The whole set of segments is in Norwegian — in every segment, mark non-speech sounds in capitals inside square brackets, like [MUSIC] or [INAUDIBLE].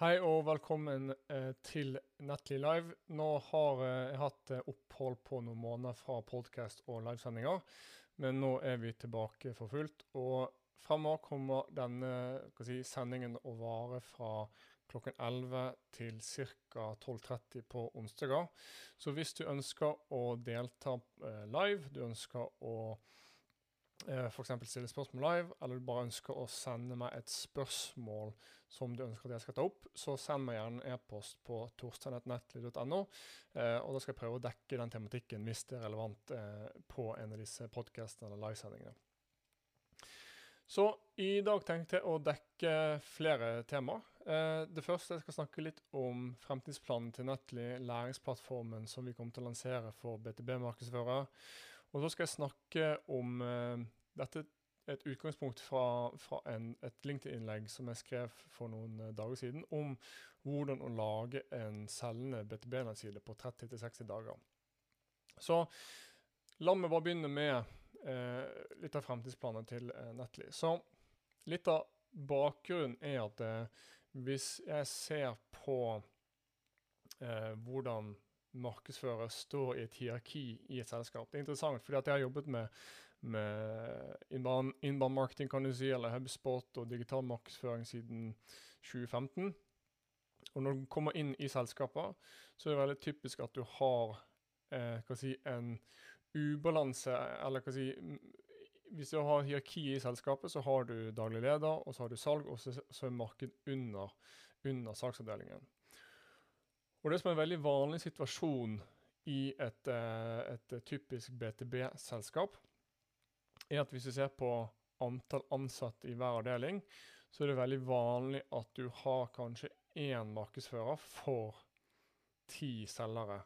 Hei og velkommen eh, til Nettly Live. Nå har eh, jeg hatt eh, opphold på noen måneder fra podkast og livesendinger, men nå er vi tilbake for fullt. Og fremover kommer denne si, sendingen å vare fra klokken 11 til ca. 12.30 på onsdager. Så hvis du ønsker å delta live, du ønsker å f.eks. stille spørsmål live, eller du bare ønsker å sende meg et spørsmål som du ønsker at jeg skal ta opp, så send meg gjerne en e-post på torsteinetnettly.no. Eh, og da skal jeg prøve å dekke den tematikken hvis det er relevant eh, på en av disse podkastene eller livesendingene. Så i dag tenkte jeg å dekke flere temaer. Eh, det første jeg skal snakke litt om fremtidsplanen til Netly, læringsplattformen som vi kommer til å lansere for BTB-markedsførere. Og så skal jeg snakke om eh, dette et utgangspunkt fra, fra en, et LinkedIn-innlegg som jeg skrev for noen eh, dager siden, om hvordan å lage en selgende BTB-nettside på 30-60 dager. Så la meg bare begynne med eh, litt av fremtidsplanen til eh, Netly. Så litt av bakgrunnen er at eh, hvis jeg ser på eh, hvordan markedsfører står i et hierarki i et selskap. Det er interessant, fordi at jeg har jobbet med, med inbound marketing kan du si, eller HubSpot og digital markedsføring siden 2015. Og når du kommer inn i selskaper, så er det veldig typisk at du har eh, si, en ubalanse, eller hva si Hvis du har hierarki i selskapet, så har du daglig leder, og så har du salg, og så, så er marked under, under salgsavdelingen. Og det som er en veldig vanlig situasjon i et, eh, et typisk BTB-selskap, er at hvis du ser på antall ansatte i hver avdeling, så er det veldig vanlig at du har kanskje én markedsfører for ti selgere.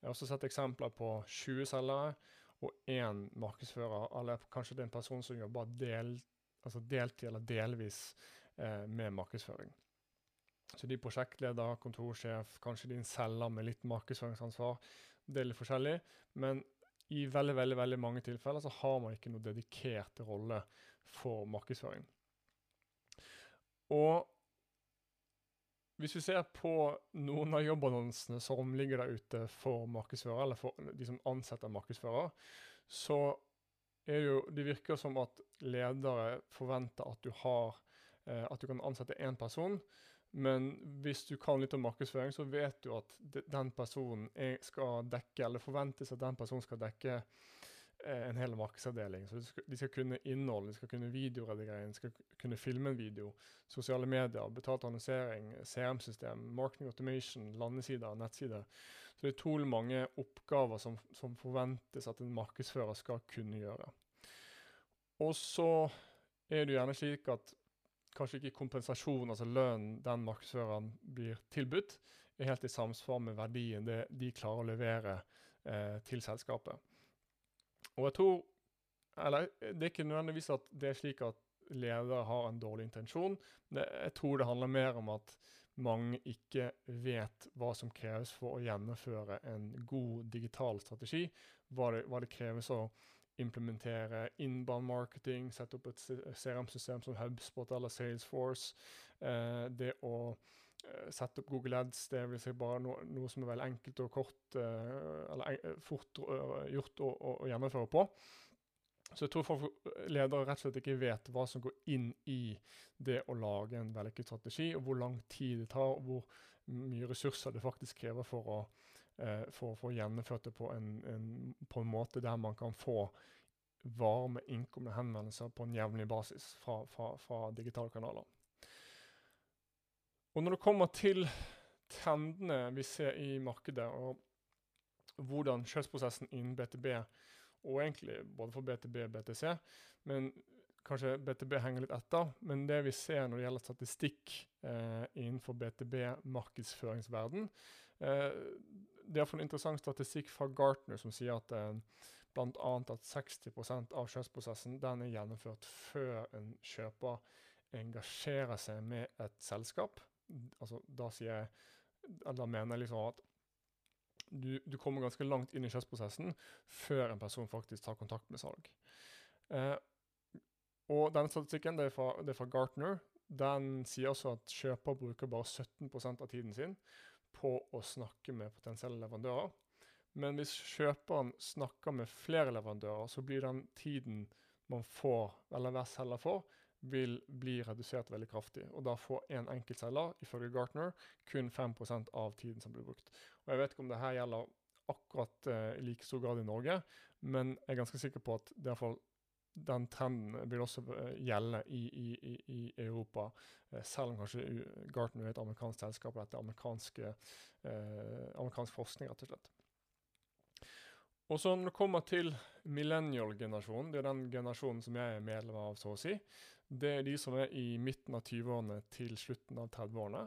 Jeg har også sett eksempler på 20 selgere og én markedsfører, eller kanskje det er en person som jobber del, altså deltid eller delvis eh, med markedsføring. Så de prosjektleder, kontorsjef, kanskje din selger med litt markedsføringsansvar. Det er litt forskjellig, men i veldig veldig, veldig mange tilfeller så har man ikke noe dedikert rolle for markedsføring. Og hvis vi ser på noen av jobbannonsene som ligger der ute for markedsfører, eller for de som ansetter markedsfører, så er det jo Det virker som at ledere forventer at du har At du kan ansette én person, men hvis du kan litt om markedsføring, så vet du at den personen skal dekke, eller forventes at den personen skal dekke eh, en hel markedsavdeling. Så de skal, kunne innhold, de skal kunne videoredigering, de skal kunne filme en video, sosiale medier, betalt annonsering, CM-system, marketing automation, landesider, nettsider. Så det er utrolig mange oppgaver som, som forventes at en markedsfører skal kunne gjøre. Og så er det gjerne slik at kanskje ikke kompensasjon, altså lønn den markedsføreren blir tilbudt, er helt i samsvar med verdien det de klarer å levere eh, til selskapet. Og jeg tror Eller det er ikke nødvendigvis at det er slik at ledere har en dårlig intensjon. Det, jeg tror det handler mer om at mange ikke vet hva som kreves for å gjennomføre en god digital strategi. Hva det, hva det kreves å implementere inbound marketing, sette opp et CRM-system som HubSpot eller Salesforce. Eh, det å eh, sette opp Google Ads, det vil si bare noe, noe som er veldig enkelt og kort, eh, eller fort gjort å, å, å, gjennomføre på. Så jeg tror folk, ledere rett og slett ikke vet hva som går inn i det å lage en vellykket strategi, og hvor lang tid det tar, og hvor mye ressurser det faktisk krever for å for, for å gjennomført det på en, en, på en, måte der man kan få varme innkomne henvendelser på en jevnlig basis fra, fra, fra, digitale kanaler. Og når det kommer til trendene vi ser i markedet, og hvordan kjøpsprosessen innen BTB, og egentlig både for BTB og BTC, men Kanskje BTB henger litt etter, men det vi ser når det gjelder statistikk eh, innenfor BTB-markedsføringsverden eh, Det er for en interessant statistikk fra Gartner som sier at eh, bl.a. at 60% av kjøpsprosessen den er gjennomført før en kjøper engasjerer seg med et selskap. Altså, da jeg, eller mener jeg liksom at du, du, kommer ganske langt inn i kjøpsprosessen før en person faktisk tar kontakt med salg. Eh, og denne statistikken det er, fra, det er fra Gartner. den sier også at kjøper bruker bare 17% av tiden sin på å snakke med potensielle leverandører. Men hvis kjøperen snakker med flere leverandører, så blir den tiden man får, eller hver selger får, vil bli redusert veldig kraftig. Og da får en enkeltselger, ifølge Gartner, kun 5% av tiden som blir brukt. Og Jeg vet ikke om det her gjelder akkurat uh, i like stor grad i Norge, men jeg er ganske sikker på at det er fall, den trenden vil også uh, gjelde i, i, i, Europa. Uh, selv om kanskje Gartner er et amerikansk selskap, og dette er eh, amerikansk forskning, rett og slett. Og så når det kommer til millennial-generasjonen, det er den generasjonen som jeg er medlem av, så å si. Det er de som er i midten av 20-årene til slutten av 30-årene.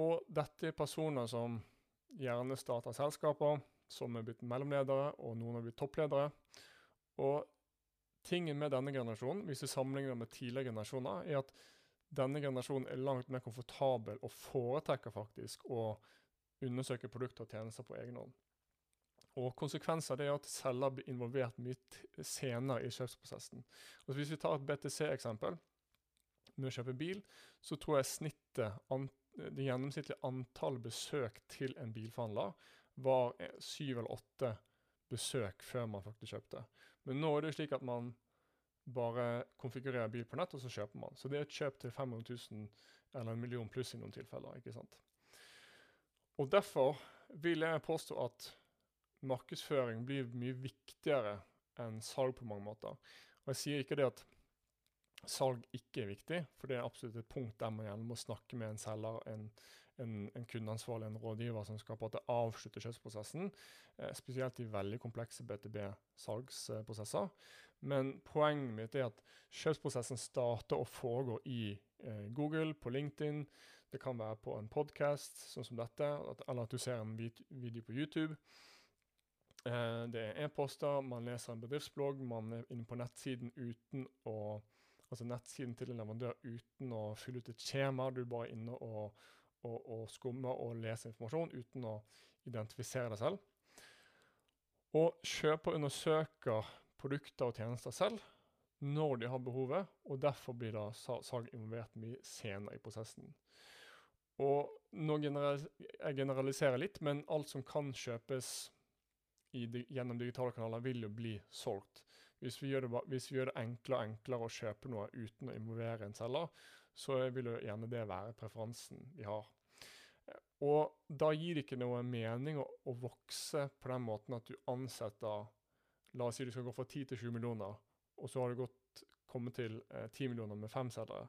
Og dette er personer som gjerne starter selskaper, som er blitt mellomledere, og noen har blitt toppledere. Og tingen med denne generasjonen, hvis vi sammenligner med tidligere generasjoner, er at denne generasjonen er langt mer komfortabel og foretrekker faktisk å undersøke produkter og tjenester på egen hånd. Og konsekvenser er at selger blir involvert mye senere i kjøpsprosessen. Og Hvis vi tar et BTC-eksempel med å kjøpe bil, så tror jeg snittet, det gjennomsnittlige antall besøk til en bilforhandler var syv eller åtte besøk før man faktisk kjøpte. Men nå er det slik at man bare konfigurerer bil på nett, og så kjøper man. Så det er et kjøp til 500 000 eller en million pluss i noen tilfeller. ikke sant? Og Derfor vil jeg påstå at markedsføring blir mye viktigere enn salg på mange måter. Og Jeg sier ikke det at salg ikke er viktig, for det er absolutt et punkt der man gjerne må snakke med en selger, en, en, en kundeansvarlig, en rådgiver som skal på en avslutte kjøpsprosessen. Eh, spesielt i veldig komplekse BTB-salgsprosesser. Men poenget mitt er at kjøpsprosessen starter og foregår i eh, Google, på LinkedIn. Det kan være på en podkast sånn som dette, eller at du ser en video på YouTube. Eh, det er e-poster, man leser en bedriftsblogg, man er inne på nettsiden uten å Altså nettsiden til en leverandør uten å fylle ut et skjema. Du er bare inne og, og, og skumme og lese informasjon uten å identifisere deg selv. Og kjøper undersøker produkter og tjenester selv når de har behovet, og derfor blir da salg involvert mye senere i prosessen. Og nå general jeg generaliserer litt, men alt som kan kjøpes i, gjennom digitale kanaler vil jo bli solgt. Hvis vi, det, hvis vi, gjør det, enklere og enklere å kjøpe noe uten å involvere en selger, så vil jo gjerne det være preferansen vi har. Og da gir det ikke noe mening å, å, vokse på den måten at du ansetter La oss si du skal gå fra 10 til 20 millioner, og så har du gått, kommet til eh, 10 millioner med fem selgere.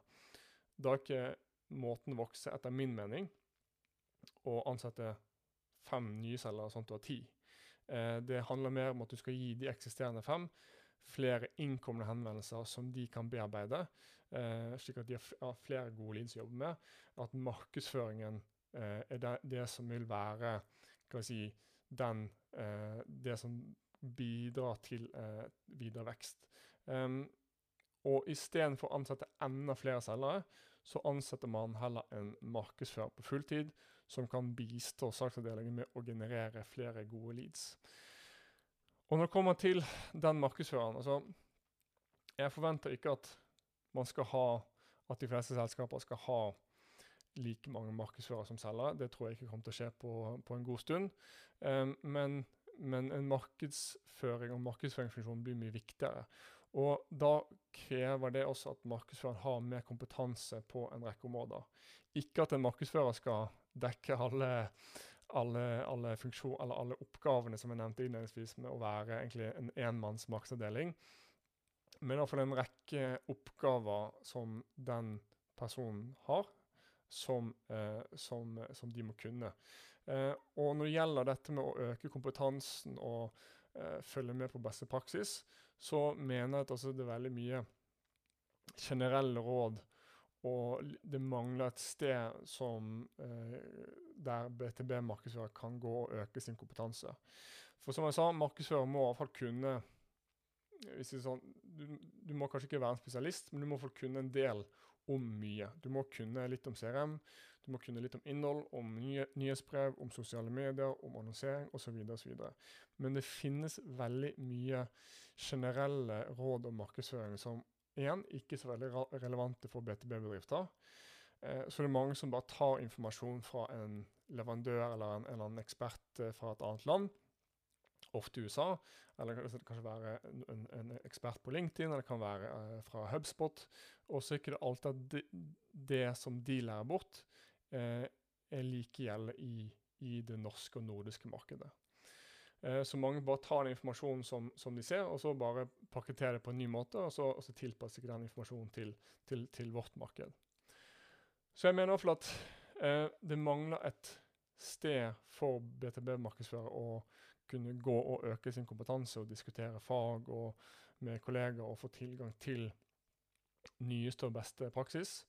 Da er ikke måten å vokse, etter min mening, å ansette fem nye selgere sånn at du har ti. Eh, det handler mer om at du skal gi de eksisterende fem flere innkomne henvendelser som de kan bearbeide, eh, slik at de har flere gode leads å jobbe med. At markedsføringen er det, det, som vil være si, den, det som bidrar til videre vekst. Um, og istedenfor å ansette enda flere selgere, så ansetter man heller en markedsfører på fulltid som kan bistå salgsavdelingen med å generere flere gode leads. Og når det kommer til den markedsføreren altså, Jeg forventer ikke at man skal ha at de fleste selskaper skal ha like mange markedsførere som selgere. Det tror jeg ikke kommer til å skje på, på en god stund. Um, men, men, en markedsføring og markedsføringsfunksjon blir mye viktigere. Og da krever det også at markedsføreren har mer kompetanse på en rekke områder. Ikke at en markedsfører skal dekke alle, alle, alle, alle oppgavene som jeg nevnte innledningsvis, med å være egentlig en enmanns markedsavdeling. Men iallfall en rekke oppgaver som den personen har, som, eh, som, som de må kunne. Eh, og når det gjelder dette med å øke kompetansen og eh, følge med på beste praksis, så mener jeg at altså det er veldig mye generelle råd og det mangler et sted som, eh, der BTB-markedsfører kan gå og øke sin kompetanse. For som jeg sa, markedsfører må i hvert fall kunne sånn, du, du, må kanskje ikke være en spesialist, men du må kunne en del om mye. Du må kunne litt om CRM, du må kunne litt om innhold, om nye, nyhetsbrev, om sosiale medier, om annonsering osv. Men det finnes veldig mye generelle råd om markedsføring som igjen ikke er så veldig relevante for BTB-bedrifter. Eh, så det er mange som bare tar informasjon fra en leverandør eller en, eller en ekspert eh, fra et annet land, ofte USA. Eller det kan kanskje være en, en, ekspert på LinkedIn, eller det kan være eh, fra HubSpot. Og så er ikke det alltid at det, det som de lærer bort, eh, er like gjeldende i, i, det norske og nordiske markedet. Eh, så mange bare tar den informasjonen som, som, de ser, og så bare pakketterer det på en ny måte, og så, og så tilpasser ikke den informasjonen til, til, til, vårt marked. Så jeg mener iallfall at eh, det mangler et sted for BTB-markedsfører å kunne gå og øke sin kompetanse og diskutere fag og med kollegaer og få tilgang til nyeste og beste praksis.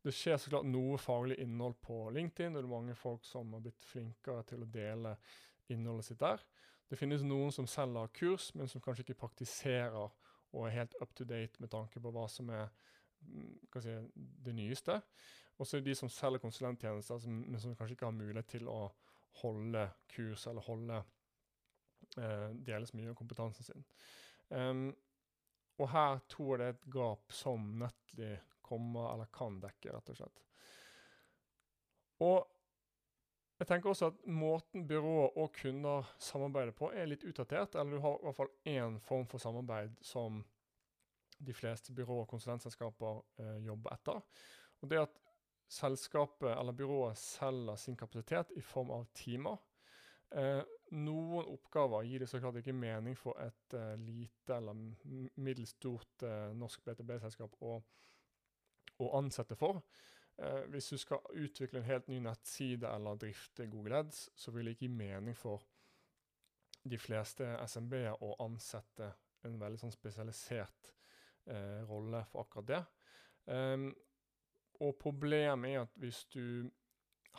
Det skjer så klart noe faglig innhold på LinkedIn, det er mange folk som har blitt flinkere til å dele innholdet sitt der. Det finnes noen som selger kurs, men som kanskje ikke praktiserer og er helt up to date med tanke på hva som er mm, si, det nyeste. Og så er det de som selger konsulenttjenester, men som kanskje ikke har mulighet til å holde kurs eller holde eh, dele så mye av kompetansen sin. Um, og her tror jeg det er et gap som Netly kommer eller kan dekke, rett og slett. Og jeg tenker også at måten byrået og kunder samarbeider på, er litt utdatert. Eller du har i hvert fall én form for samarbeid som de fleste byrå- og konsulentselskaper eh, jobber etter. Og det at selskapet eller byrået selger sin kapasitet i form av timer. Eh, noen oppgaver gir det så klart ikke mening for et uh, lite eller middels stort uh, norsk BTB-selskap å å ansette for. Uh, hvis du skal utvikle en helt ny nettside eller drifte Google Ads, så vil det ikke gi mening for de fleste SMB-er å ansette en veldig sånn spesialisert rolle for akkurat det. Um, og problemet er at hvis du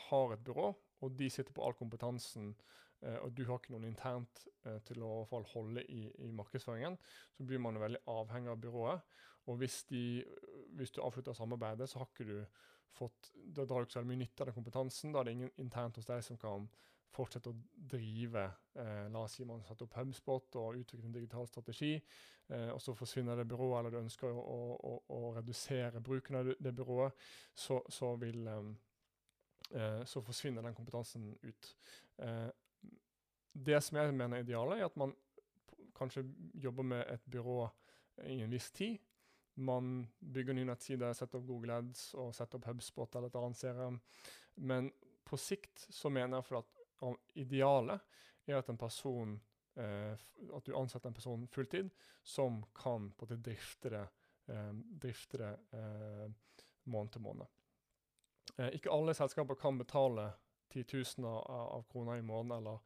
har et byrå, og de sitter på all kompetansen, og du har ikke noen internt eh, til å holde i, i, markedsføringen, så blir man veldig avhengig av byrået. Og hvis, de, hvis du avslutter samarbeidet, så har ikke du fått Da drar du ikke så mye nytte av den kompetansen. Da er det ingen internt hos deg som kan fortsette å drive eh, La oss si man setter opp HubSpot og utvikler en digital strategi, eh, og så forsvinner det byrået, eller du ønsker å, å, å, å redusere bruken av det, byrået, så, så, vil eh, eh, Så forsvinner den kompetansen ut. Det som jeg mener er idealet, er at man kanskje jobber med et byrå i en viss tid, man bygger ny nettside, setter opp Google Ads og setter opp HubSpot eller et annet serum. Men på sikt så mener jeg for at idealet er at en person eh, at du ansetter en person fulltid som kan på det drifte det, eh, drifte det eh, måned til måned. Eh, ikke alle selskaper kan betale titusener av, av kroner i måneden eller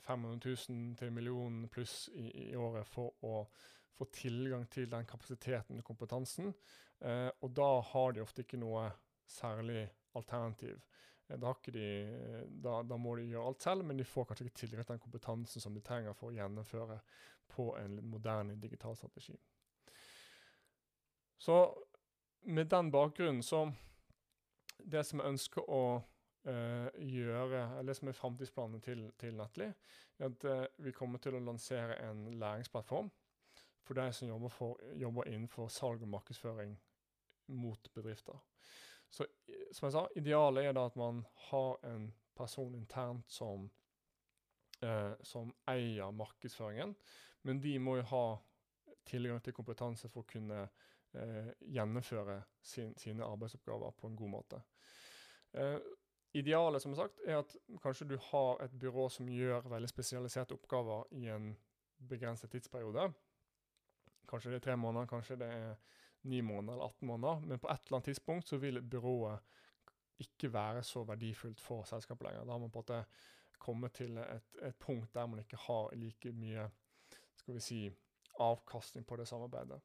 500 000 til en million pluss i, i året for å få tilgang til den kapasiteten og kompetansen. Eh, og da har de ofte ikke noe særlig alternativ. Eh, da, de, da, da, må de gjøre alt selv, men de får kanskje ikke tilgang til den kompetansen som de trenger for å gjennomføre på en moderne digital strategi. Så med den bakgrunnen så Det som jeg ønsker å uh, gjøre, eller det som er framtidsplanene til, til Netly, er at uh, vi kommer til å lansere en læringsplattform for de som jobber, for, jobber, innenfor salg og markedsføring mot bedrifter. Så som jeg sa, idealet er da at man har en person internt som, uh, som eier markedsføringen, men de må jo ha tilgang til kompetanse for å kunne eh, gjennomføre sin, sine arbeidsoppgaver på en god måte. Eh, idealet som sagt, er at kanskje du har et byrå som gjør veldig spesialiserte oppgaver i en begrenset tidsperiode. Kanskje det er tre måneder, kanskje det er ni måneder eller 18 måneder. Men på et eller annet tidspunkt så vil byrået ikke være så verdifullt for selskapet lenger. Da har man på en måte kommet til et, et punkt der man ikke har like mye skal vi si, avkastning på det samarbeidet.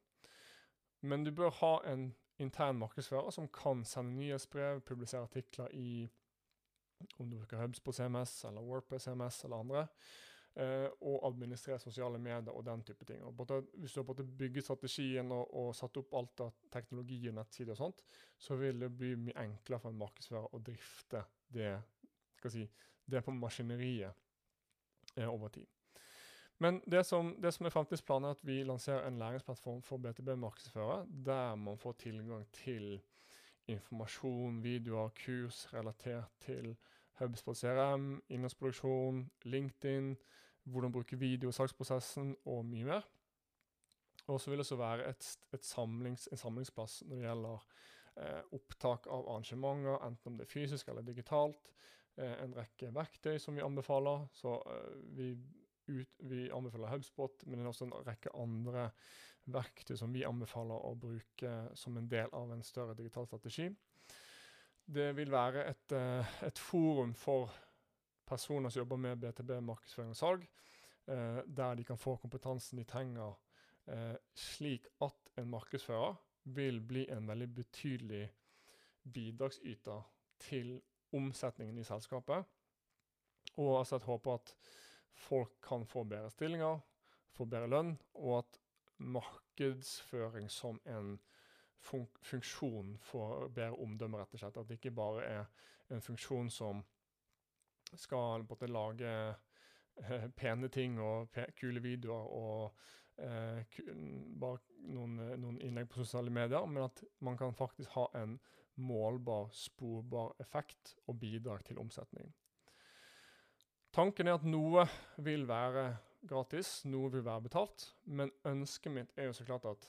Men du bør ha en intern markedsfører som kan sende nyhetsbrev, publisere artikler i om du bruker Hubs på CMS eller Wordpress CMS eller andre. Uh, og administrere sosiale medier og den type ting. Og både, hvis du har bygget strategien og, og, satt opp alt av teknologi og nettsider og sånt, så vil det bli mye enklere for en markedsfører å drifte det, si, det på maskineriet uh, over tid. Men det som, det som er fremtidsplanen, er at vi lanserer en læringsplattform for BTB-markedsførere, der man får tilgang til informasjon, videoer, kurs relatert til HubSpot CRM, innholdsproduksjon, LinkedIn, hvordan bruke video i saksprosessen, og mye mer. Og så vil det så være et, et samlings, en samlingsplass når det gjelder eh, opptak av arrangementer, enten om det er fysisk eller digitalt. Eh, en rekke verktøy som vi anbefaler. Så eh, vi, ut, vi, anbefaler HubSpot, men det er også en rekke andre verktøy som vi anbefaler å bruke som en del av en større digital strategi. Det vil være et, eh, et forum for personer som jobber med BTB, markedsføring og salg, eh, der de kan få kompetansen de trenger eh, slik at en markedsfører vil bli en veldig betydelig bidragsyter til omsetningen i selskapet. Og altså et håp at folk kan få bedre stillinger, få bedre lønn, og at markedsføring som en fun funksjon for bedre omdømme, rett og slett. At det ikke bare er en funksjon som skal både lage eh, pene ting og pe kule videoer og eh, bare noen, noen, innlegg på sosiale medier, men at man kan faktisk ha en målbar, sporbar effekt og bidrag til omsetning. Tanken er at noe vil være gratis, noe vil være betalt, men ønsket mitt er jo så klart at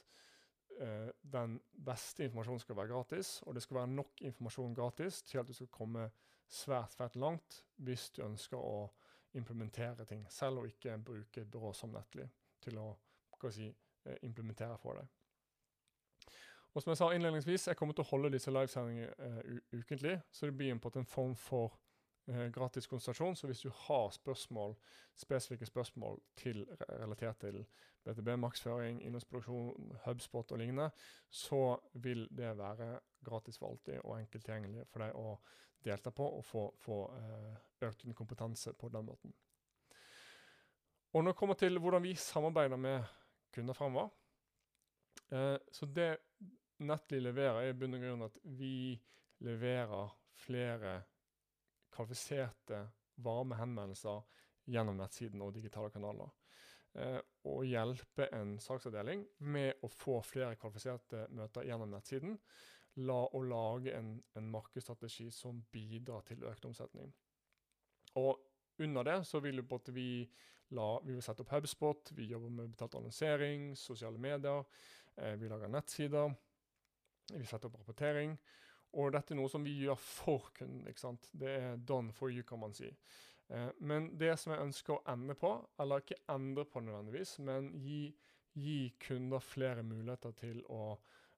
den beste informasjonen skal være gratis, og det skal være nok informasjon gratis til at du skal komme svært, svært langt hvis du ønsker å implementere ting selv, og ikke bruke et byrå som Nettly til å si, eh, implementere for deg. Og som jeg sa innledningsvis, jeg kommer til å holde disse livesendingene uh, ukentlig, så det blir en, en form for gratis konsultasjon. Så hvis du har spørsmål, spesifikke spørsmål til, relatert til BTB, maksføring, innholdsproduksjon, Hubspot og lignende, så vil det være gratis for alltid og enkelt tilgjengelig for deg å delta på og få, få uh, økt din kompetanse på den måten. Og når det kommer til hvordan vi samarbeider med kunder fremover, så det Nettly leverer, er i bunn og grunn at vi leverer flere kvalifiserte, varme henvendelser gjennom nettsiden og digitale kanaler. Eh, og hjelpe en saksavdeling med å få flere kvalifiserte møter gjennom nettsiden. La, å lage en, en markedsstrategi som bidrar til økt omsetning. Og under det så vil vi, la, vi vil sette opp Hubspot, vi jobber med betalt annonsering, sosiale medier, eh, vi lager nettsider. Vi setter opp rapportering. Og dette er noe som vi gjør for kunden. ikke sant? Det er done for you, kan man si. Eh, men det som jeg ønsker å ende på, eller ikke endre på nødvendigvis, men gi, gi kunder flere muligheter til å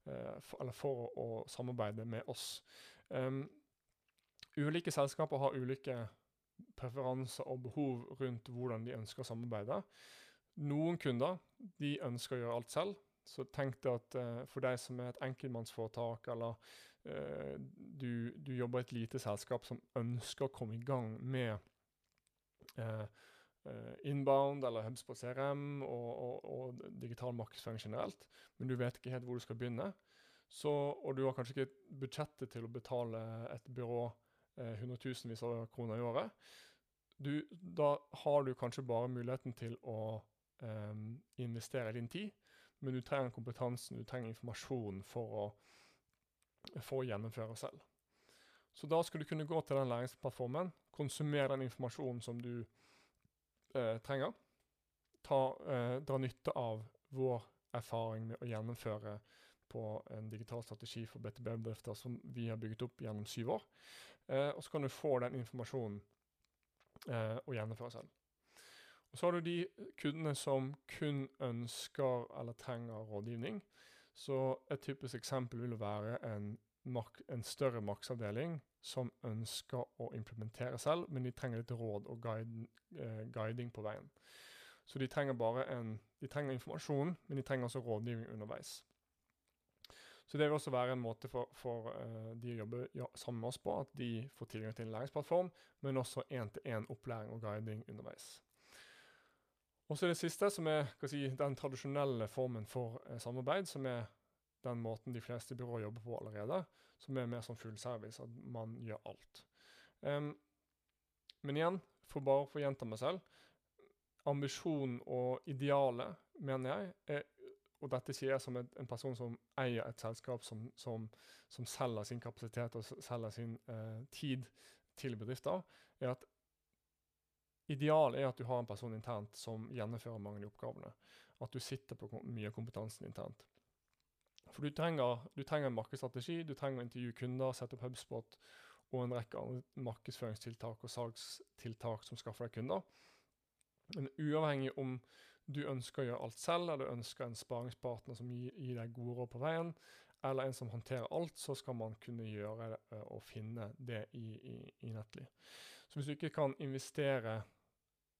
eh, for, Eller for å, å, samarbeide med oss. Um, ulike selskaper har ulike preferanser og behov rundt hvordan de ønsker å samarbeide. Noen kunder de ønsker å gjøre alt selv. Så tenk deg at uh, for deg som er et enkeltmannsforetak, eller du, du, jobber i et lite selskap som ønsker å komme i gang med uh, inbound eller HubSpot CRM og, og, og, digital markedsføring generelt, men du vet ikke helt hvor du skal begynne, så, og du har kanskje ikke budsjettet til å betale et byrå hundretusenvis av kroner i året, du, da har du kanskje bare muligheten til å eh, investere din tid men du trenger kompetansen, du trenger informasjon for å, for å gjennomføre selv. Så da skal du kunne gå til den læringsplattformen, konsumere den informasjonen som du eh, trenger. Ta, eh, dra nytte av vår erfaring med å gjennomføre på en digital strategi for BTB-bedrifter som vi har bygget opp gjennom syv år. Eh, og så kan du få den informasjonen eh, og gjennomføre selv. Og Så har du de kundene som kun ønsker eller trenger rådgivning. Så et typisk eksempel vil være en, en større markedsavdeling som ønsker å implementere selv, men de trenger litt råd og guide, eh, guiding på veien. Så de trenger bare en, de trenger informasjon, men de trenger også rådgivning underveis. Så det vil også være en måte for, for uh, de å jobbe ja, sammen med oss på, at de får tilgang til en læringsplattform, men også én-til-én opplæring og guiding underveis. Og så er det siste, som er si, den tradisjonelle formen for eh, samarbeid, som er den måten de fleste byråer jobber på allerede, som er mer som full service, at man gjør alt. Um, men igjen, for bare for å gjenta meg selv, ambisjonen og idealet, mener jeg, er, og dette sier jeg som en, en person som eier et selskap som, som, som selger sin kapasitet og selger sin eh, tid til bedrifter, er at idealet er at du har en person internt som gjennomfører mange av de oppgavene. At du sitter på mye av kompetansen internt. For du trenger, du trenger en markedsstrategi, du trenger å intervjue kunder, sette opp HubSpot og en rekke andre markedsføringstiltak og salgstiltak som skaffer deg kunder. Men uavhengig om du ønsker å gjøre alt selv, eller du ønsker en sparingspartner som gir, gir, deg gode råd på veien, eller en som håndterer alt, så skal man kunne gjøre det uh, og finne det i, i, i Nettly. Så hvis du ikke kan investere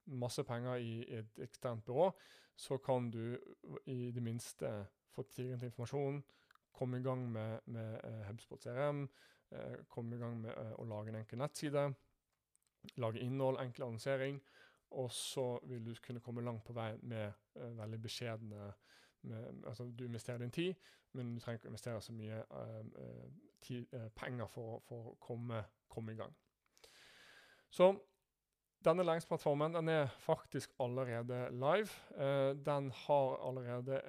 masse penger i et eksternt byrå, så kan du i det minste få tilgang til informasjon, komme i gang med, med uh, HubSpot CRM, uh, komme i gang med uh, å lage en enkel nettside, lage innhold, enkel annonsering, og så vil du kunne komme langt på vei med veldig beskjedne med, altså Du investerer din tid, men du trenger ikke investere så mye uh, uh, penger for, for, å komme, komme, i gang. Så denne læringsplattformen den er faktisk allerede live. den har allerede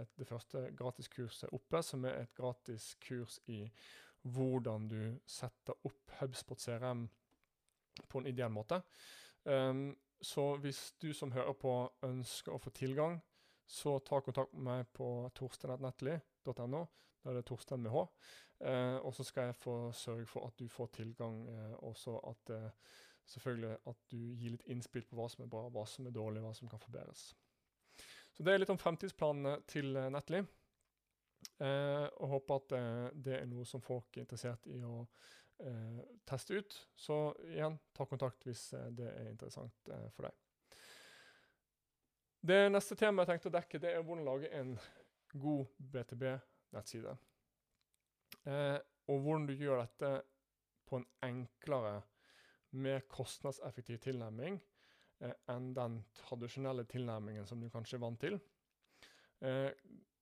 et, det første gratiskurset oppe, som er et gratis kurs i hvordan du setter opp HubSpot CRM på en ideell måte. Um, så hvis du som hører på ønsker å få tilgang, så ta kontakt med meg på torsteinnettnettly.no. Da er det Torstein med H. Eh, og så skal jeg få sørge for at du får tilgang, eh, også at eh, selvfølgelig at du gir litt innspill på hva som er bra, hva som er dårlig, hva som kan forbedres. Så det er litt om fremtidsplanene til eh, Eh, og håper at eh, det er noe som folk er interessert i å eh, teste ut. Så igjen, ta kontakt hvis eh, det er interessant eh, for deg. Det neste temaet jeg tenkte å dekke, det er hvordan lage en god BTB-nettside. Og hvordan du gjør dette på en enklere, mer kostnadseffektiv tilnærming eh, enn den tradisjonelle tilnærmingen som du kanskje er vant til. Eh,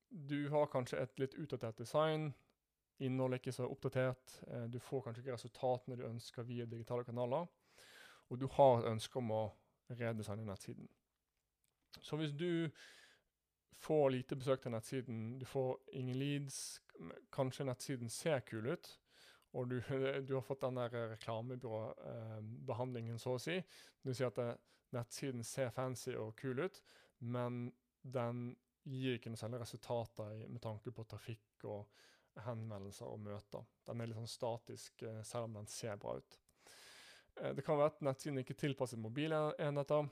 du har kanskje et litt utdatert design, Innholdet ikke så oppdatert. Eh, du får kanskje ikke resultatene du ønsker via digitale kanaler. Og du har et ønske om å redesigne nettsiden. Så hvis du får lite besøk til nettsiden, du får ingen leads, kanskje nettsiden ser kul ut, og du, [LAUGHS] du har fått den der reklamebyråbehandlingen, så å si. Du sier at det, eh, nettsiden ser fancy og kul ut, men den gir ikke noe særlig resultater med tanke på trafikk og henvendelser og møter. Den er litt sånn statisk, eh, selv om den ser bra ut. Eh, det kan være at nettsiden ikke er tilpasset mobilenheter.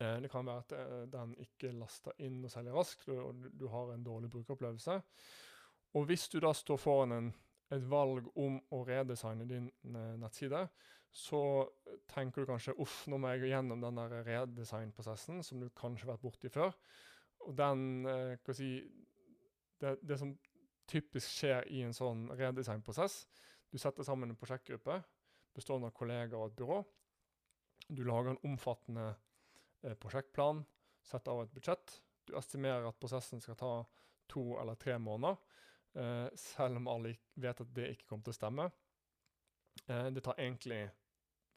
Eh, det kan være at den ikke laster inn og selger raskt, og du har en dårlig brukeropplevelse. Og hvis du da står foran en, et valg om å redesigne din nettside, så tenker du kanskje uff, nå må jeg gjennom den redesignprosessen som du kanskje har vært borti før. Og den, hva si, det, det som typisk skjer i en sånn redesignprosess. Du setter sammen en prosjektgruppe bestående av kollegaer og et byrå. Du lager en omfattende eh, prosjektplan, setter av et budsjett. Du estimerer at prosessen skal ta to eller tre måneder, eh, selv om alle vet at det ikke kommer til å stemme. Eh, det tar egentlig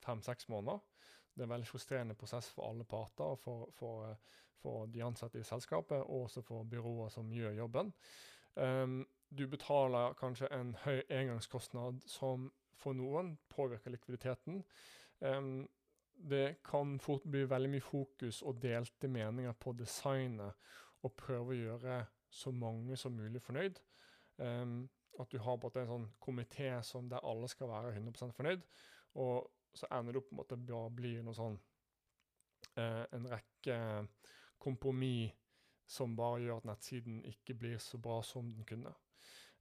fem-seks måneder. Det er en veldig frustrerende prosess for alle parter, for, for, eh, for de ansatte i selskapet og også for byråer som gjør jobben. Um, du betaler kanskje en høy engangskostnad som for noen påvirker likviditeten. Um, det kan fort bli veldig mye fokus og delte meninger på designet, og prøve å gjøre så mange som mulig fornøyd. Um, at du har en sånn komité der alle skal være 100% fornøyd, og så ender det opp med at det bare blir noe sånn uh, en rekke kompromiss som bare gjør at nettsiden ikke blir så bra som den kunne.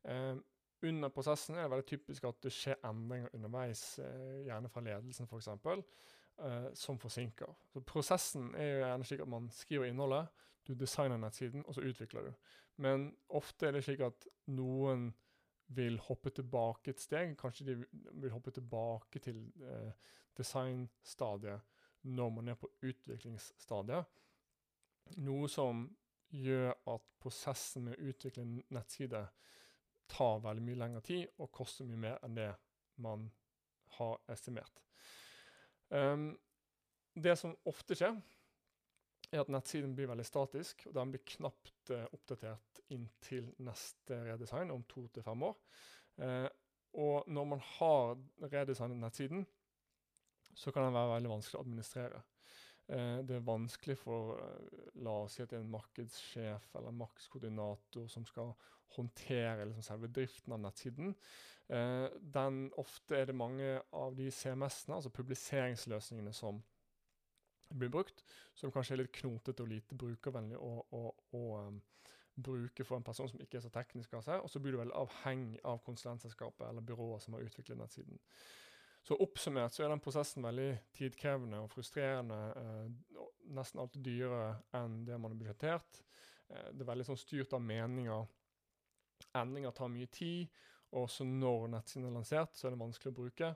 Eh, under prosessen er det veldig typisk at det skjer endringer underveis, eh, gjerne fra ledelsen f.eks., eh, som forsinker. Så Prosessen er jo gjerne slik at man skriver innholdet, du designer nettsiden, og så utvikler du. Men ofte er det slik at noen vil hoppe tilbake et steg. Kanskje de vil hoppe tilbake til eh, designstadiet når man er på utviklingsstadiet. Noe som gjør at prosessen med å utvikle en nettside tar veldig mye lengre tid og koster mye mer enn det man har estimert. Um, det som ofte skjer, er at nettsiden blir veldig statisk, og den blir knapt uh, oppdatert inntil neste redesign om to til fem år. Uh, og når man har redesignet nettsiden, så kan den være veldig vanskelig å administrere. Uh, det er vanskelig for la oss si at det er en markedssjef eller en markedskoordinator som skal håndtere liksom, selve driften av nettsiden. den, ofte er det mange av de CMS-ene, altså publiseringsløsningene, som blir brukt, som kanskje er litt knotete og lite brukervennlig å, å, å um, bruke for en person som ikke er så teknisk av seg. Og så blir du veldig avhengig av konsulentselskapet eller byrået som har utviklet nettsiden. Så oppsummert så er den prosessen veldig tidkrevende og frustrerende. Eh, nesten alltid dyrere enn det man har budsjettert. Eh, det er veldig sånn styrt av meninger. Endringer tar mye tid. Og også når nettsiden er lansert, så er det vanskelig å bruke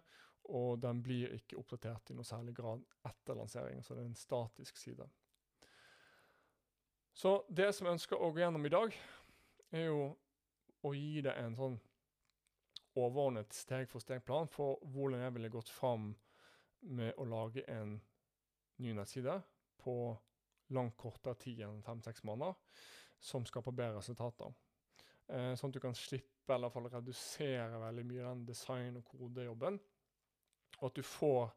og den blir ikke oppdatert i noe særlig grad etter lansering, så det er en statisk side. Så det som jeg ønsker å gå gjennom i dag, er jo å gi deg en sånn overordnet steg-for-steg-plan for hvordan jeg ville gått fram med å lage en ny nettside på langt kortere tid enn fem-seks måneder, som skaper bedre resultater. Eh, sånn at du kan slippe, eller i hvert fall redusere veldig mye den design- og kodejobben og at du får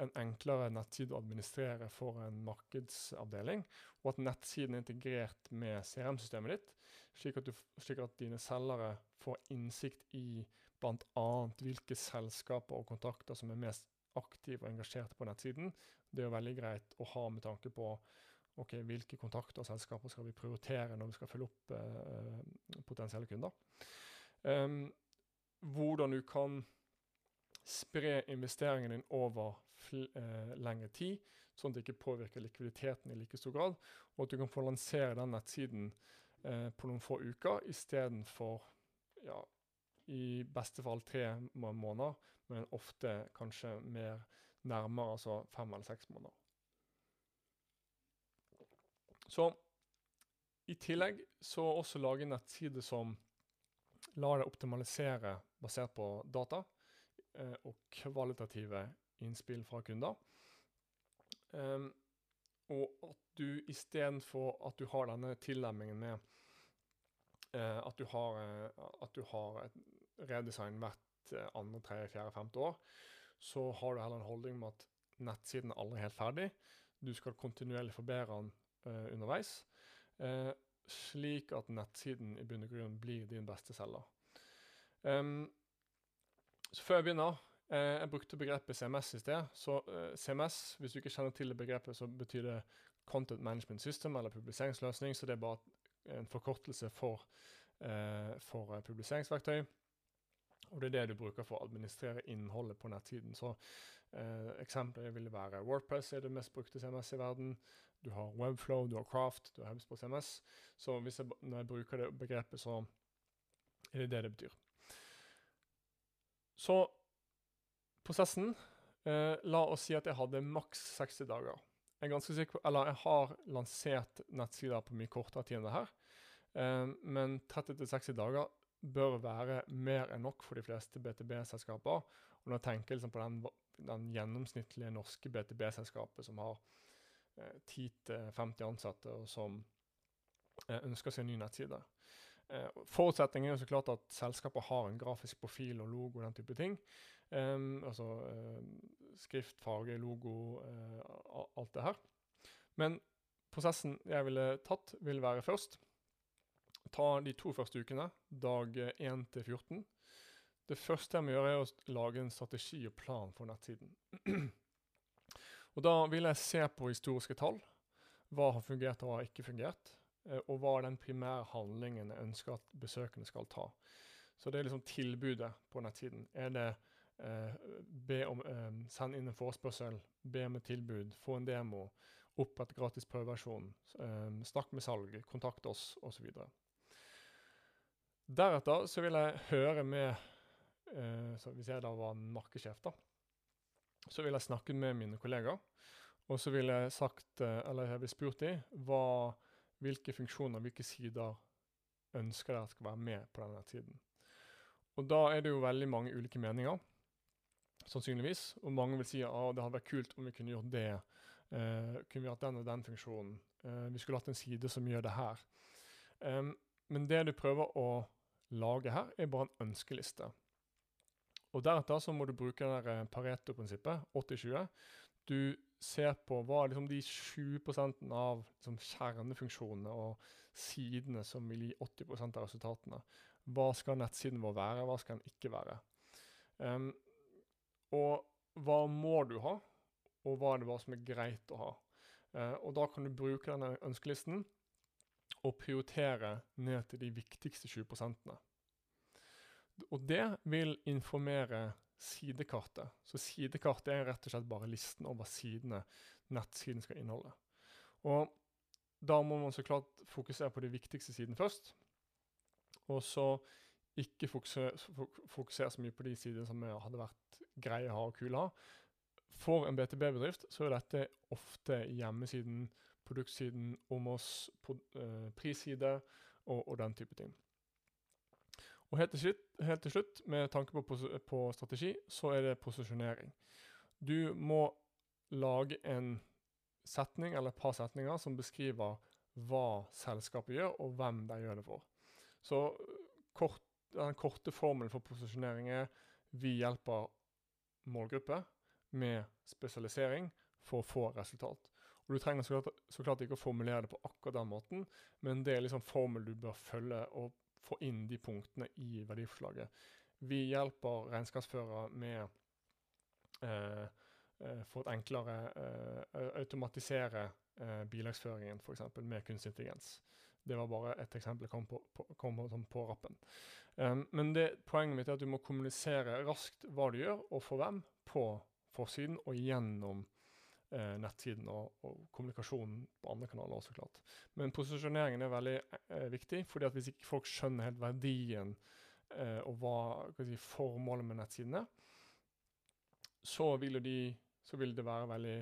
en enklere nettside å administrere for en markedsavdeling, og at nettsiden er integrert med CRM-systemet ditt, slik at, du, slik at, dine selgere får innsikt i bl.a. hvilke selskaper og kontakter som er mest aktive og engasjerte på nettsiden. Det er jo veldig greit å ha med tanke på ok, hvilke kontakter og selskaper skal vi prioritere når vi skal følge opp eh, potensielle kunder. Um, hvordan du kan spre investeringen din over eh, lengre tid, sånn at det ikke påvirker likviditeten i like stor grad, og at du kan få lansere den nettsiden eh, på noen få uker istedenfor ja, i beste fall tre måneder, men ofte kanskje mer nærmere, altså fem eller seks måneder. Så i tillegg så også lage en nettside som lar deg optimalisere basert på data. Eh, og kvalitative innspill fra kunder. Um, og at du istedenfor at du har denne tilnærmingen med uh, at, du har, uh, at du har et redesign hvert uh, andre, tredje, fjerde, femte år, så har du heller en holdning med at nettsiden er aldri helt ferdig. Du skal kontinuerlig forbedre den underveis, slik at nettsiden i bunn og grunn blir din beste selger. Um, så før jeg begynner eh, Jeg brukte begrepet CMS i sted. Så eh, CMS, hvis du ikke kjenner til det begrepet, så betyr det Content Management System eller publiseringsløsning. Så det er bare en forkortelse for, eh, for eh, publiseringsverktøy. Og det er det du bruker for å administrere innholdet på nettsiden. Så eh, Eksempler ville være Wordpress er det mest brukte CMS i verden. Du har Webflow, du har Craft, du har HubSpot CMS. Så jeg, når jeg bruker det begrepet, så er det det det betyr. Så prosessen eh, La oss si at jeg hadde maks 60 dager. Jeg er sikker jeg har lansert nettsider på mye kortere tid enn det her. Eh, men 30-60 dager bør være mer enn nok for de fleste BTB-selskaper. Og når jeg tenker liksom på den, den, gjennomsnittlige norske BTB-selskapet som har eh, 10-50 ansatte, og som eh, ønsker seg en ny nettside. Eh, forutsetningen er jo så klart at selskapet har en grafisk profil og logo og den type ting. Um, altså um, skrift, farge, logo, uh, alt det her. Men prosessen jeg ville tatt, vil være først ta de to første ukene, dag 1 til 14. Det første jeg må gjøre, er å lage en strategi og plan for nettsiden. [CLEARS THROAT] og Da vil jeg se på historiske tall. Hva har fungert og hva har ikke fungert. Eh, og hva er den primære handlingen jeg ønsker at besøkende skal ta. Så det er liksom tilbudet på nettsiden. Er det eh, be om, eh, send inn en forespørsel, be om et tilbud, få en demo, opprett gratis prøveversjon, eh, snakk med salg, kontakt oss, osv. Deretter så vil jeg høre med eh, Hvis jeg da var markedssjef, da, så vil jeg snakke med mine kollegaer. Og så vil jeg sagt, eh, eller jeg vil spurt dem hva hvilke funksjoner, hvilke sider ønsker dere skal være med på denne tiden. Og da er det jo veldig mange ulike meninger, sannsynligvis. Og mange vil si at det hadde vært kult om vi kunne gjort det. Eh, kunne vi hatt den og den funksjonen. eh, vi skulle hatt en side som gjør det her. Um, men det du prøver å lage her, er bare en ønskeliste. Og Deretter så må du bruke det eh, Pareto-prinsippet, 80-20. Du ser på hva liksom de 7% av liksom, kjernefunksjonene og sidene som vil gi 80% av resultatene. Hva skal nettsiden vår være, hva skal den ikke være? Um, og hva må du ha, og hva er det bare som er greit å ha? Uh, og Da kan du bruke denne ønskelisten og prioritere ned til de viktigste 20% Og det vil informere sidekartet. Så sidekartet er rett og slett bare listen over sidene nettsiden skal inneholde. Og da må man så klart fokusere på de viktigste sidene først. Og så ikke fokusere, fokusere, så mye på de sidene som hadde vært greie å ha og kule å ha. For en BTB-bedrift så er dette ofte hjemmesiden, produktsiden, om oss, eh, prisside og, og, den type ting. Og helt til, slutt, helt til slutt, med tanke på, på, strategi, så er det posisjonering. Du må lage en setning eller et par setninger som beskriver hva selskapet gjør, og hvem de gjør det for. Så kort, den korte formelen for posisjonering er vi hjelper målgruppe med spesialisering for å få resultat. Og Du trenger så klart, så klart ikke å formulere det på akkurat den måten, men det er liksom formel du bør følge og få inn de punktene i verdiforslaget. Vi hjelper regnskapsfører med eh, eh, for et enklere eh, automatisere eh, bilagsføringen, f.eks. med kunstig intelligens. Det var bare et eksempel jeg kom på, på, kom på, sånn på rappen. Um, men det, poenget mitt er at du må kommunisere raskt hva du gjør, og for hvem, på forsiden og gjennom eh, nettsiden og, og, kommunikasjonen på andre kanaler også, klart. Men posisjoneringen er veldig eh, viktig, fordi at hvis ikke folk skjønner helt verdien eh, og hva si, formålet med nettsidene, så vil, de, så vil, det være veldig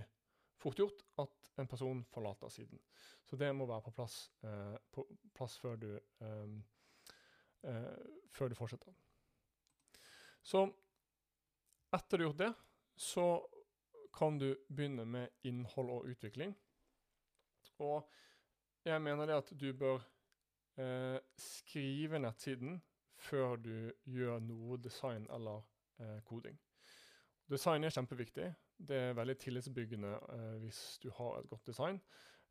fort gjort at en person forlater siden. Så det må være på plass, eh, på plass før, du, eh, eh, før du fortsetter. Så etter du har gjort det, så kan du begynne med innhold og utvikling. Og jeg mener det at du bør eh, skrive nettsiden før du gjør noe design eller eh, koding. Design er kjempeviktig. Det er veldig tillitsbyggende eh, hvis du har et godt design.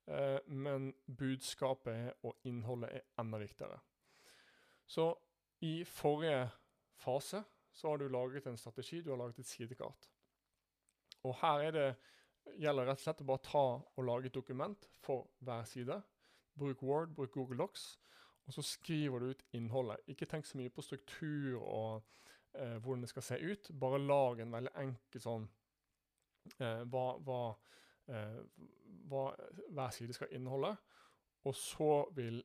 Eh, men budskapet og innholdet er enda viktigere. Så i forrige fase så har du laget en strategi, du har laget et sidekart. Og her er det, gjelder rett og slett å bare ta og lage et dokument for hver side. Bruk Word, bruk Google Docs, og så skriver du ut innholdet. Ikke tenk så mye på struktur og eh, hvordan det skal se ut. Bare lag en veldig enkel sånn eh, hva, hva, eh, hva, hver side skal inneholde. Og så vil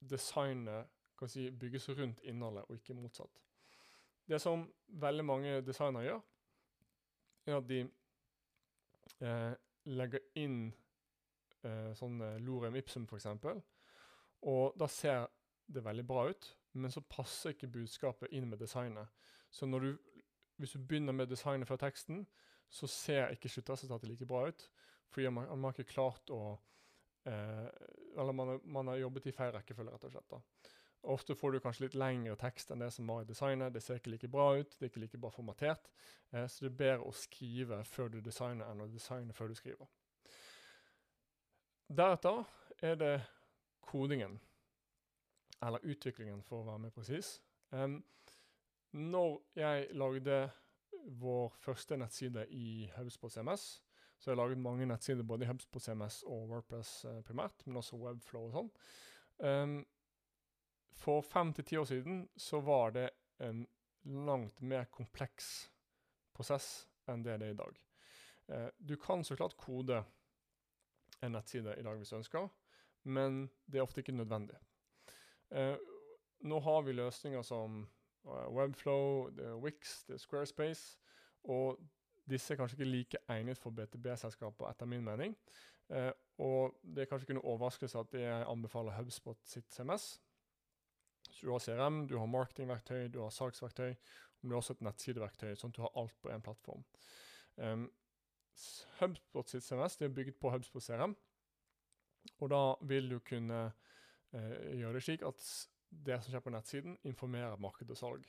designet kan si, bygges rundt innholdet, og ikke motsatt. Det som veldig mange designere gjør, er at de eh, legger inn eh, sånne lorem ipsum, f.eks. Og da ser det veldig bra ut, men så passer ikke budskapet inn med designet. Så du, hvis du begynner med designet før teksten, så ser ikke sluttresultatet like bra ut. Fordi man, man har ikke klart å eh, Eller man, man, har jobbet i feil rekkefølge, rett og slett. da. Ofte får du kanskje litt lengre tekst enn det som var i designet. Det ser ikke like bra ut, det er ikke like bra formatert. Eh, så det er bedre å skrive før du designer enn å designe før du skriver. Deretter er det kodingen, eller utviklingen for å være mer presis. Når jeg lagde vår første nettside i HubSpot CMS, så jeg har laget mange nettsider både i HubSpot CMS og Wordpress eh, primært, men også Webflow og sånn. For fem til ti år siden så var det en langt mer kompleks prosess enn det det er i dag. Eh, du kan så klart kode en nettside i dag hvis du ønsker, men det er ofte ikke nødvendig. Eh, nå har vi løsninger som uh, Webflow, det er Wix, det er Squarespace, og disse er kanskje ikke like egnet for BTB-selskaper, etter min mening. Eh, og det er kanskje ikke noe overraskelse at jeg anbefaler HubSpot sitt CMS, du har CRM, du har marketingverktøy, du har salgsverktøy, men du har også et nettsideverktøy, sånn at du har alt på én plattform. Um, HubSpot sitt CMS det er bygget på HubSpot CRM, Og da vil du kunne eh, gjøre det slik at det som skjer på nettsiden, informerer marked og salg.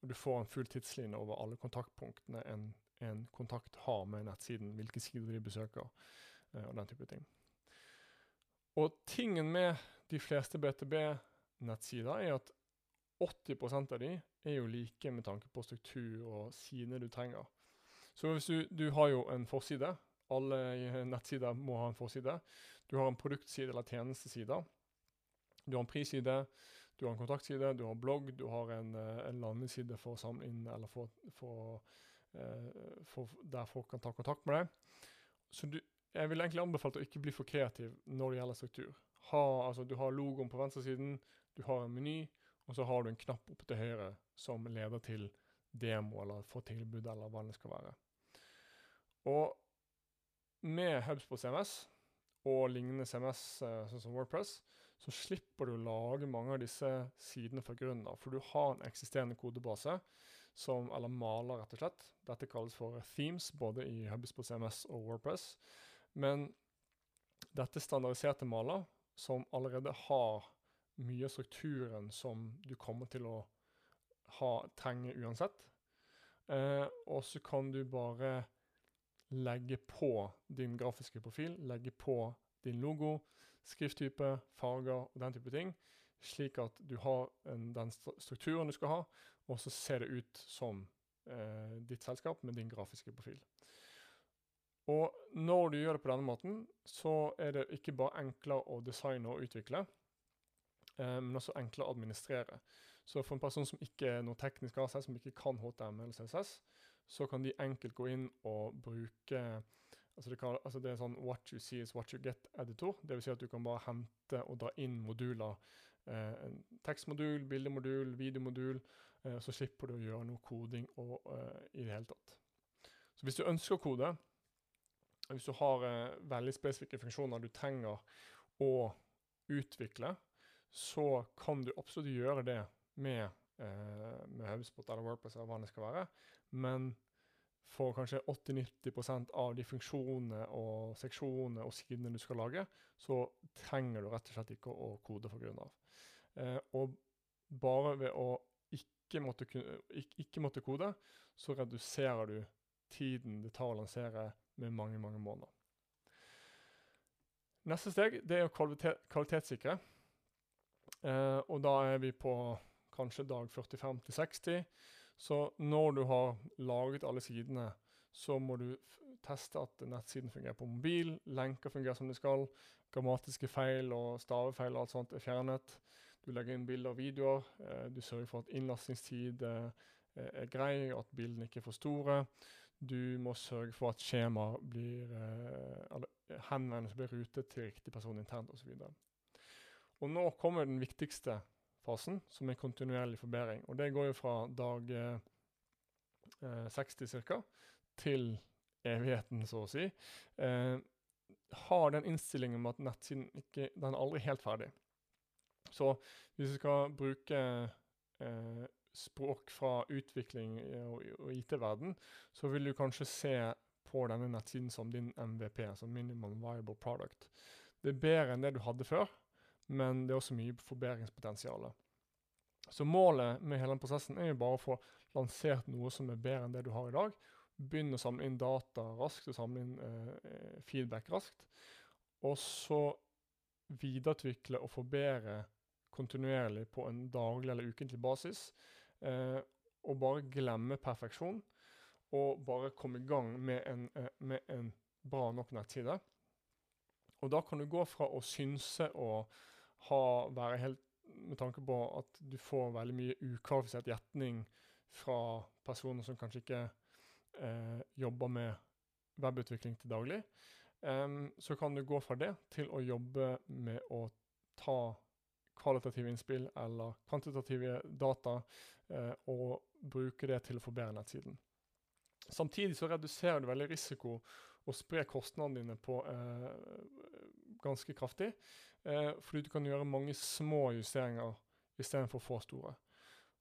Og du får en full tidslinje over alle kontaktpunktene en, en kontakt har med nettsiden, hvilke sider de besøker, eh, og den type ting. Og tingen med de fleste BTB-nettsider er at 80% av de er jo like med tanke på struktur og sidene du trenger. Så hvis du, du har jo en forside. Alle nettsider må ha en forside. Du har en produktside eller tjenesteside. Du har en prisside, du har en kontaktside, du har blogg, du har en, eh, en landeside for å samle inn, eller for, for, for, der folk kan ta kontakt med deg. Så du, jeg vil egentlig anbefale å ikke bli for kreativ når det gjelder struktur. Ha, altså, du har logoen på venstresiden, du har en meny, og så har du en knapp oppe til høyre som leder til demo eller få tilbud, eller hva det skal være. Og med HubSpot CMS og lignende CMS, eh, sånn som Wordpress, så slipper du å lage mange av disse sidene fra grunnen av. For du har en eksisterende kodebase, som, eller maler, rett og slett. Dette kalles for themes, både i HubSpot CMS og Wordpress. Men dette standardiserte maler, som allerede har mye av strukturen som du kommer til å ha, trenge uansett. Eh, og så kan du bare legge på din grafiske profil, legge på din logo, skrifttype, farger og den type ting, slik at du har en, den strukturen du skal ha, og så ser det ut som eh, ditt selskap med din grafiske profil. Og når du gjør det på denne måten, så er det ikke bare enklere å designe og utvikle, men også enklere å administrere. Så for en person som ikke er noe teknisk av seg, som ikke kan HTML eller CSS, så kan de enkelt gå inn og bruke altså det, kan, altså det, er sånn what you see is what you get-editor. Dvs. Si at du kan bare hente og dra inn moduler. Eh, tekstmodul, bildemodul, videomodul. Eh, så slipper du å gjøre noe koding og, eh, i det hele tatt. Så hvis du ønsker å kode, hvis du har eh, veldig spesifikke funksjoner du trenger å utvikle, så kan du absolutt gjøre det med, eh, med HubSpot eller WordPress eller hva det skal være. Men for kanskje 80-90% av de funksjonene og seksjonene og sidene du skal lage, så trenger du rett og slett ikke å kode for grunn av. Eh, og bare ved å ikke måtte, ikke, ikke måtte, kode, så reduserer du tiden det tar å lansere med mange, mange måneder. Neste steg det er å kvalitet, kvalitetssikre. Eh, og da er vi på kanskje dag 45-60. Så når du har laget alle sidene, så må du teste at nettsiden fungerer på mobil, lenker fungerer som de skal, grammatiske feil og stavefeil og alt sånt er fjernet. Du legger inn bilder og videoer. Eh, du sørger for at innlastingstid eh, er grei, at bildene ikke er for store. Du må sørge for at skjemaer blir eh, eller henvendelser blir rutet til riktig person internt osv. Og, så og nå kommer den viktigste fasen, som er kontinuerlig forbedring. Og det går jo fra dag eh, 60 ca. til evigheten, så å si. Eh, har den innstillingen med at nettsiden ikke, den er aldri helt ferdig. Så hvis vi skal bruke eh, språk fra utvikling og, og IT-verden, så vil du kanskje se på denne nettsiden som din MVP, altså Minimum Viable Product. Det er bedre enn det du hadde før, men det er også mye forbedringspotensial. Så målet med hele den prosessen er jo bare å få lansert noe som er bedre enn det du har i dag. Begynne å samle inn data raskt og samle inn eh, feedback raskt. Og så videreutvikle og forbedre kontinuerlig på en daglig eller ukentlig basis. Eh, og bare glemme perfeksjon. Og bare komme i gang med en, eh, med en bra nok nettside. Og da kan du gå fra å synse og ha, være helt med tanke på at du får veldig mye ukvalifisert gjetning fra personer som kanskje ikke eh, jobber med webutvikling til daglig, um, så kan du gå fra det til å jobbe med å ta kvalitative innspill eller kvantitative data eh, og bruke det til å forbedre nettsiden. Samtidig så reduserer du veldig risiko og sprer kostnadene dine på eh, ganske kraftig. Eh, fordi du kan gjøre mange små justeringer istedenfor for store.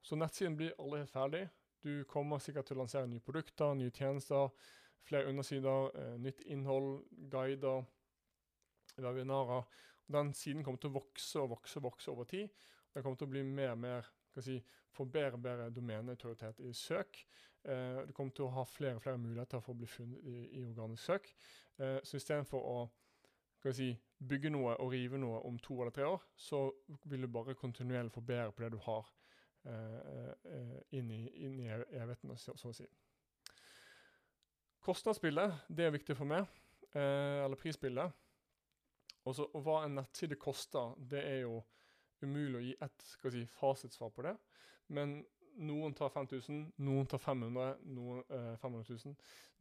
Så nettsiden blir aldri helt ferdig. Du kommer sikkert til å lansere nye produkter, nye tjenester, flere undersider, eh, nytt innhold, guider. webinarer. Den siden kommer til å vokse og vokse og vokse over tid. Den kommer til å bli mer og mer si, få bedre og bedre domeneautoritet i søk. Eh, du kommer til å ha flere og flere muligheter for å bli funnet i, i organisk søk. Eh, så istedenfor å si, bygge noe og rive noe om to eller tre år, så vil du bare kontinuerlig forbedre på det du har eh, eh inn, i, inn i evigheten, så, å si. Kostnadsbildet det er viktig for meg, eh, eller prisbildet. Også, og hva en nettside koster, det er jo umulig å gi ett si, fasitsvar på det. Men noen tar 5000, noen tar 500, noen, eh, 500 000,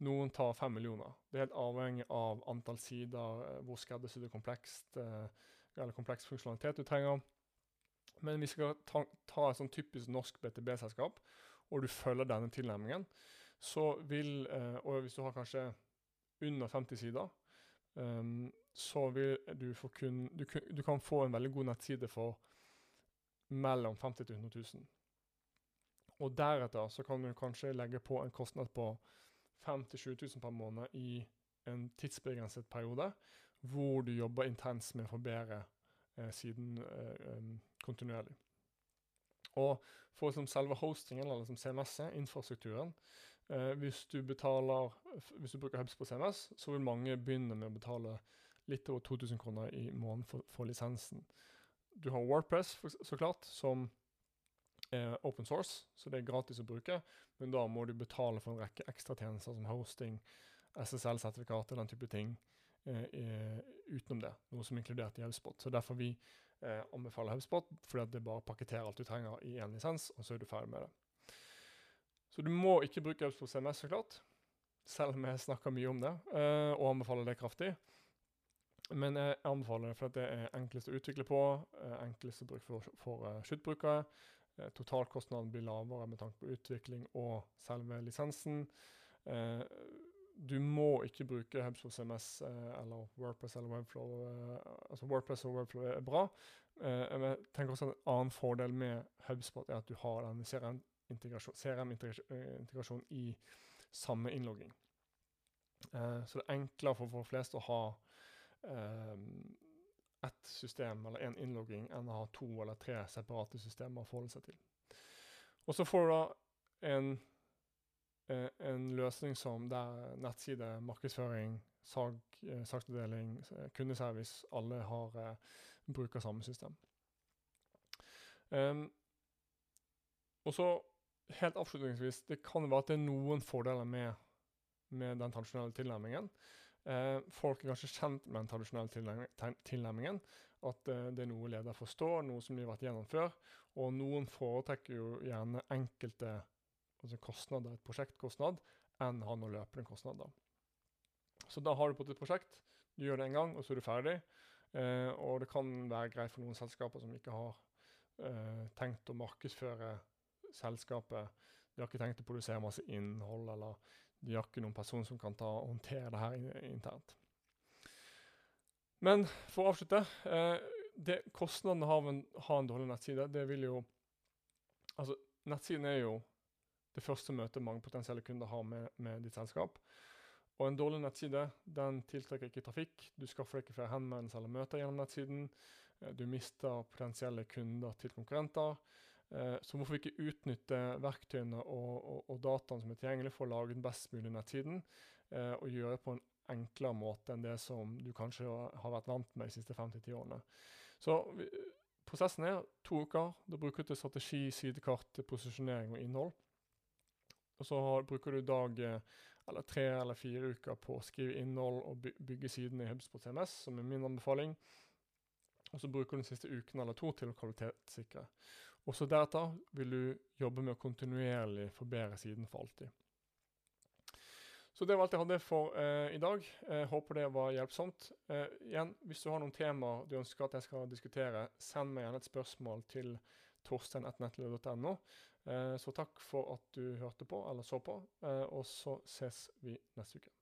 noen tar 5 millioner. Det er helt avhengig av antall sider, eh, hvor skreddersydd og komplekst eh, eller kompleks funksjonalitet du trenger. Men vi skal ta, ta et sånn typisk norsk BTB-selskap, og du følger denne tilnærmingen, så vil eh, Og hvis du har kanskje under 50 sider, um, så vil du få kun du, du, kan få en veldig god nettside for mellom 50 000 100 000. Og deretter så kan du kanskje legge på en kostnad på 5 000-7 000 per måned i en tidsbegrenset periode, hvor du jobber intenst med å forbedre eh, siden eh, kontinuerlig. Og for liksom, selve hostingen, eller liksom, CMS-et, infrastrukturen eh, hvis, du betaler, hvis du bruker Hubs på CMS, så vil mange begynne med å betale litt over 2000 kroner i måneden for, for lisensen. Du har Wordpress, for, så klart, som er open source, så det er gratis å bruke. Men da må du betale for en rekke ekstratjenester som hosting, SSL-sertifikater, den type ting eh, utenom det. Noe som er inkludert i HubSpot. Så derfor vi eh, anbefaler HubSpot, fordi det bare pakketterer alt du trenger i én lisens, og så er du ferdig med det. Så du må ikke bruke HubSpot CMS, så klart. Selv om jeg snakker mye om det, eh, og anbefaler det kraftig. Men jeg anbefaler det fordi det er enklest å utvikle på, eh, enklest å bruke for, for uh, sluttbrukere. Uh, totalkostnaden blir lavere med tanke på utvikling og selve lisensen. Uh, du må ikke bruke HubSpot CMS eller Wordpress eller Webflow. altså Wordpress og Webflow er bra. jeg tenker også at En annen fordel med HubSpot er at du har den CRM-integrasjonen i samme innlogging. så det er enklere for folk flest å ha ett system eller én innlogging enn å ha to eller tre separate systemer å forholde seg til. Og så får du da en, eh, en løsning som der nettside, markedsføring, salg, eh, saksavdeling, kundeservice, alle har eh, bruker samme system. Um, og så helt avslutningsvis, det kan være at det er noen fordeler med, med den tradisjonelle tilnærmingen. Eh, folk er kanskje kjent med den tradisjonelle tilnærmingen. At eh, det er noe leder forstår, noe som de har vært gjennom før. Og noen foretrekker jo gjerne enkelte altså kostnader, et prosjektkostnad, enn ha noen løpende kostnader. Så da har du på et prosjekt, du gjør det en gang, og så er du ferdig. Eh, og det kan være greit for noen selskaper som ikke har eh, tenkt å markedsføre selskapet. De har ikke tenkt å produsere masse innhold eller de har ikke noen person som kan ta og håndtere det her internt. Men for å avslutte eh, det, Kostnadene av å ha en dårlig nettside, det vil jo Altså, nettsiden er jo det første møtet mange potensielle kunder har med, med ditt selskap. Og en dårlig nettside den tiltrekker ikke trafikk. Du skaffer ikke flere henvendelser eller møter gjennom nettsiden. Eh, du mister potensielle kunder til konkurrenter. Eh, så hvorfor ikke utnytte verktøyene og, og, og, dataene som er tilgjengelig for å lage den best mulige nettsiden, eh, og gjøre det på en enklere måte enn det som du kanskje har vært vant med de siste 5-10 årene. Så prosessen er to uker. Da bruker du til strategi, sidekart, posisjonering og innhold. Og så bruker du dag eh, eller tre eller fire uker på å skrive innhold og bygge sidene i Hubsport CMS, som er min anbefaling. Og så bruker du den siste uken eller to til å kvalitetssikre. Også deretter vil du jobbe med å kontinuerlig forbedre siden for alltid. Så det var alt jeg hadde for eh, i dag. Jeg håper det var hjelpsomt. Eh, igjen, Hvis du har noen temaer du ønsker at jeg skal diskutere, send meg gjerne et spørsmål til torstein.nettløy.no. Eh, så takk for at du hørte på, eller så på, eh, og så ses vi neste uke.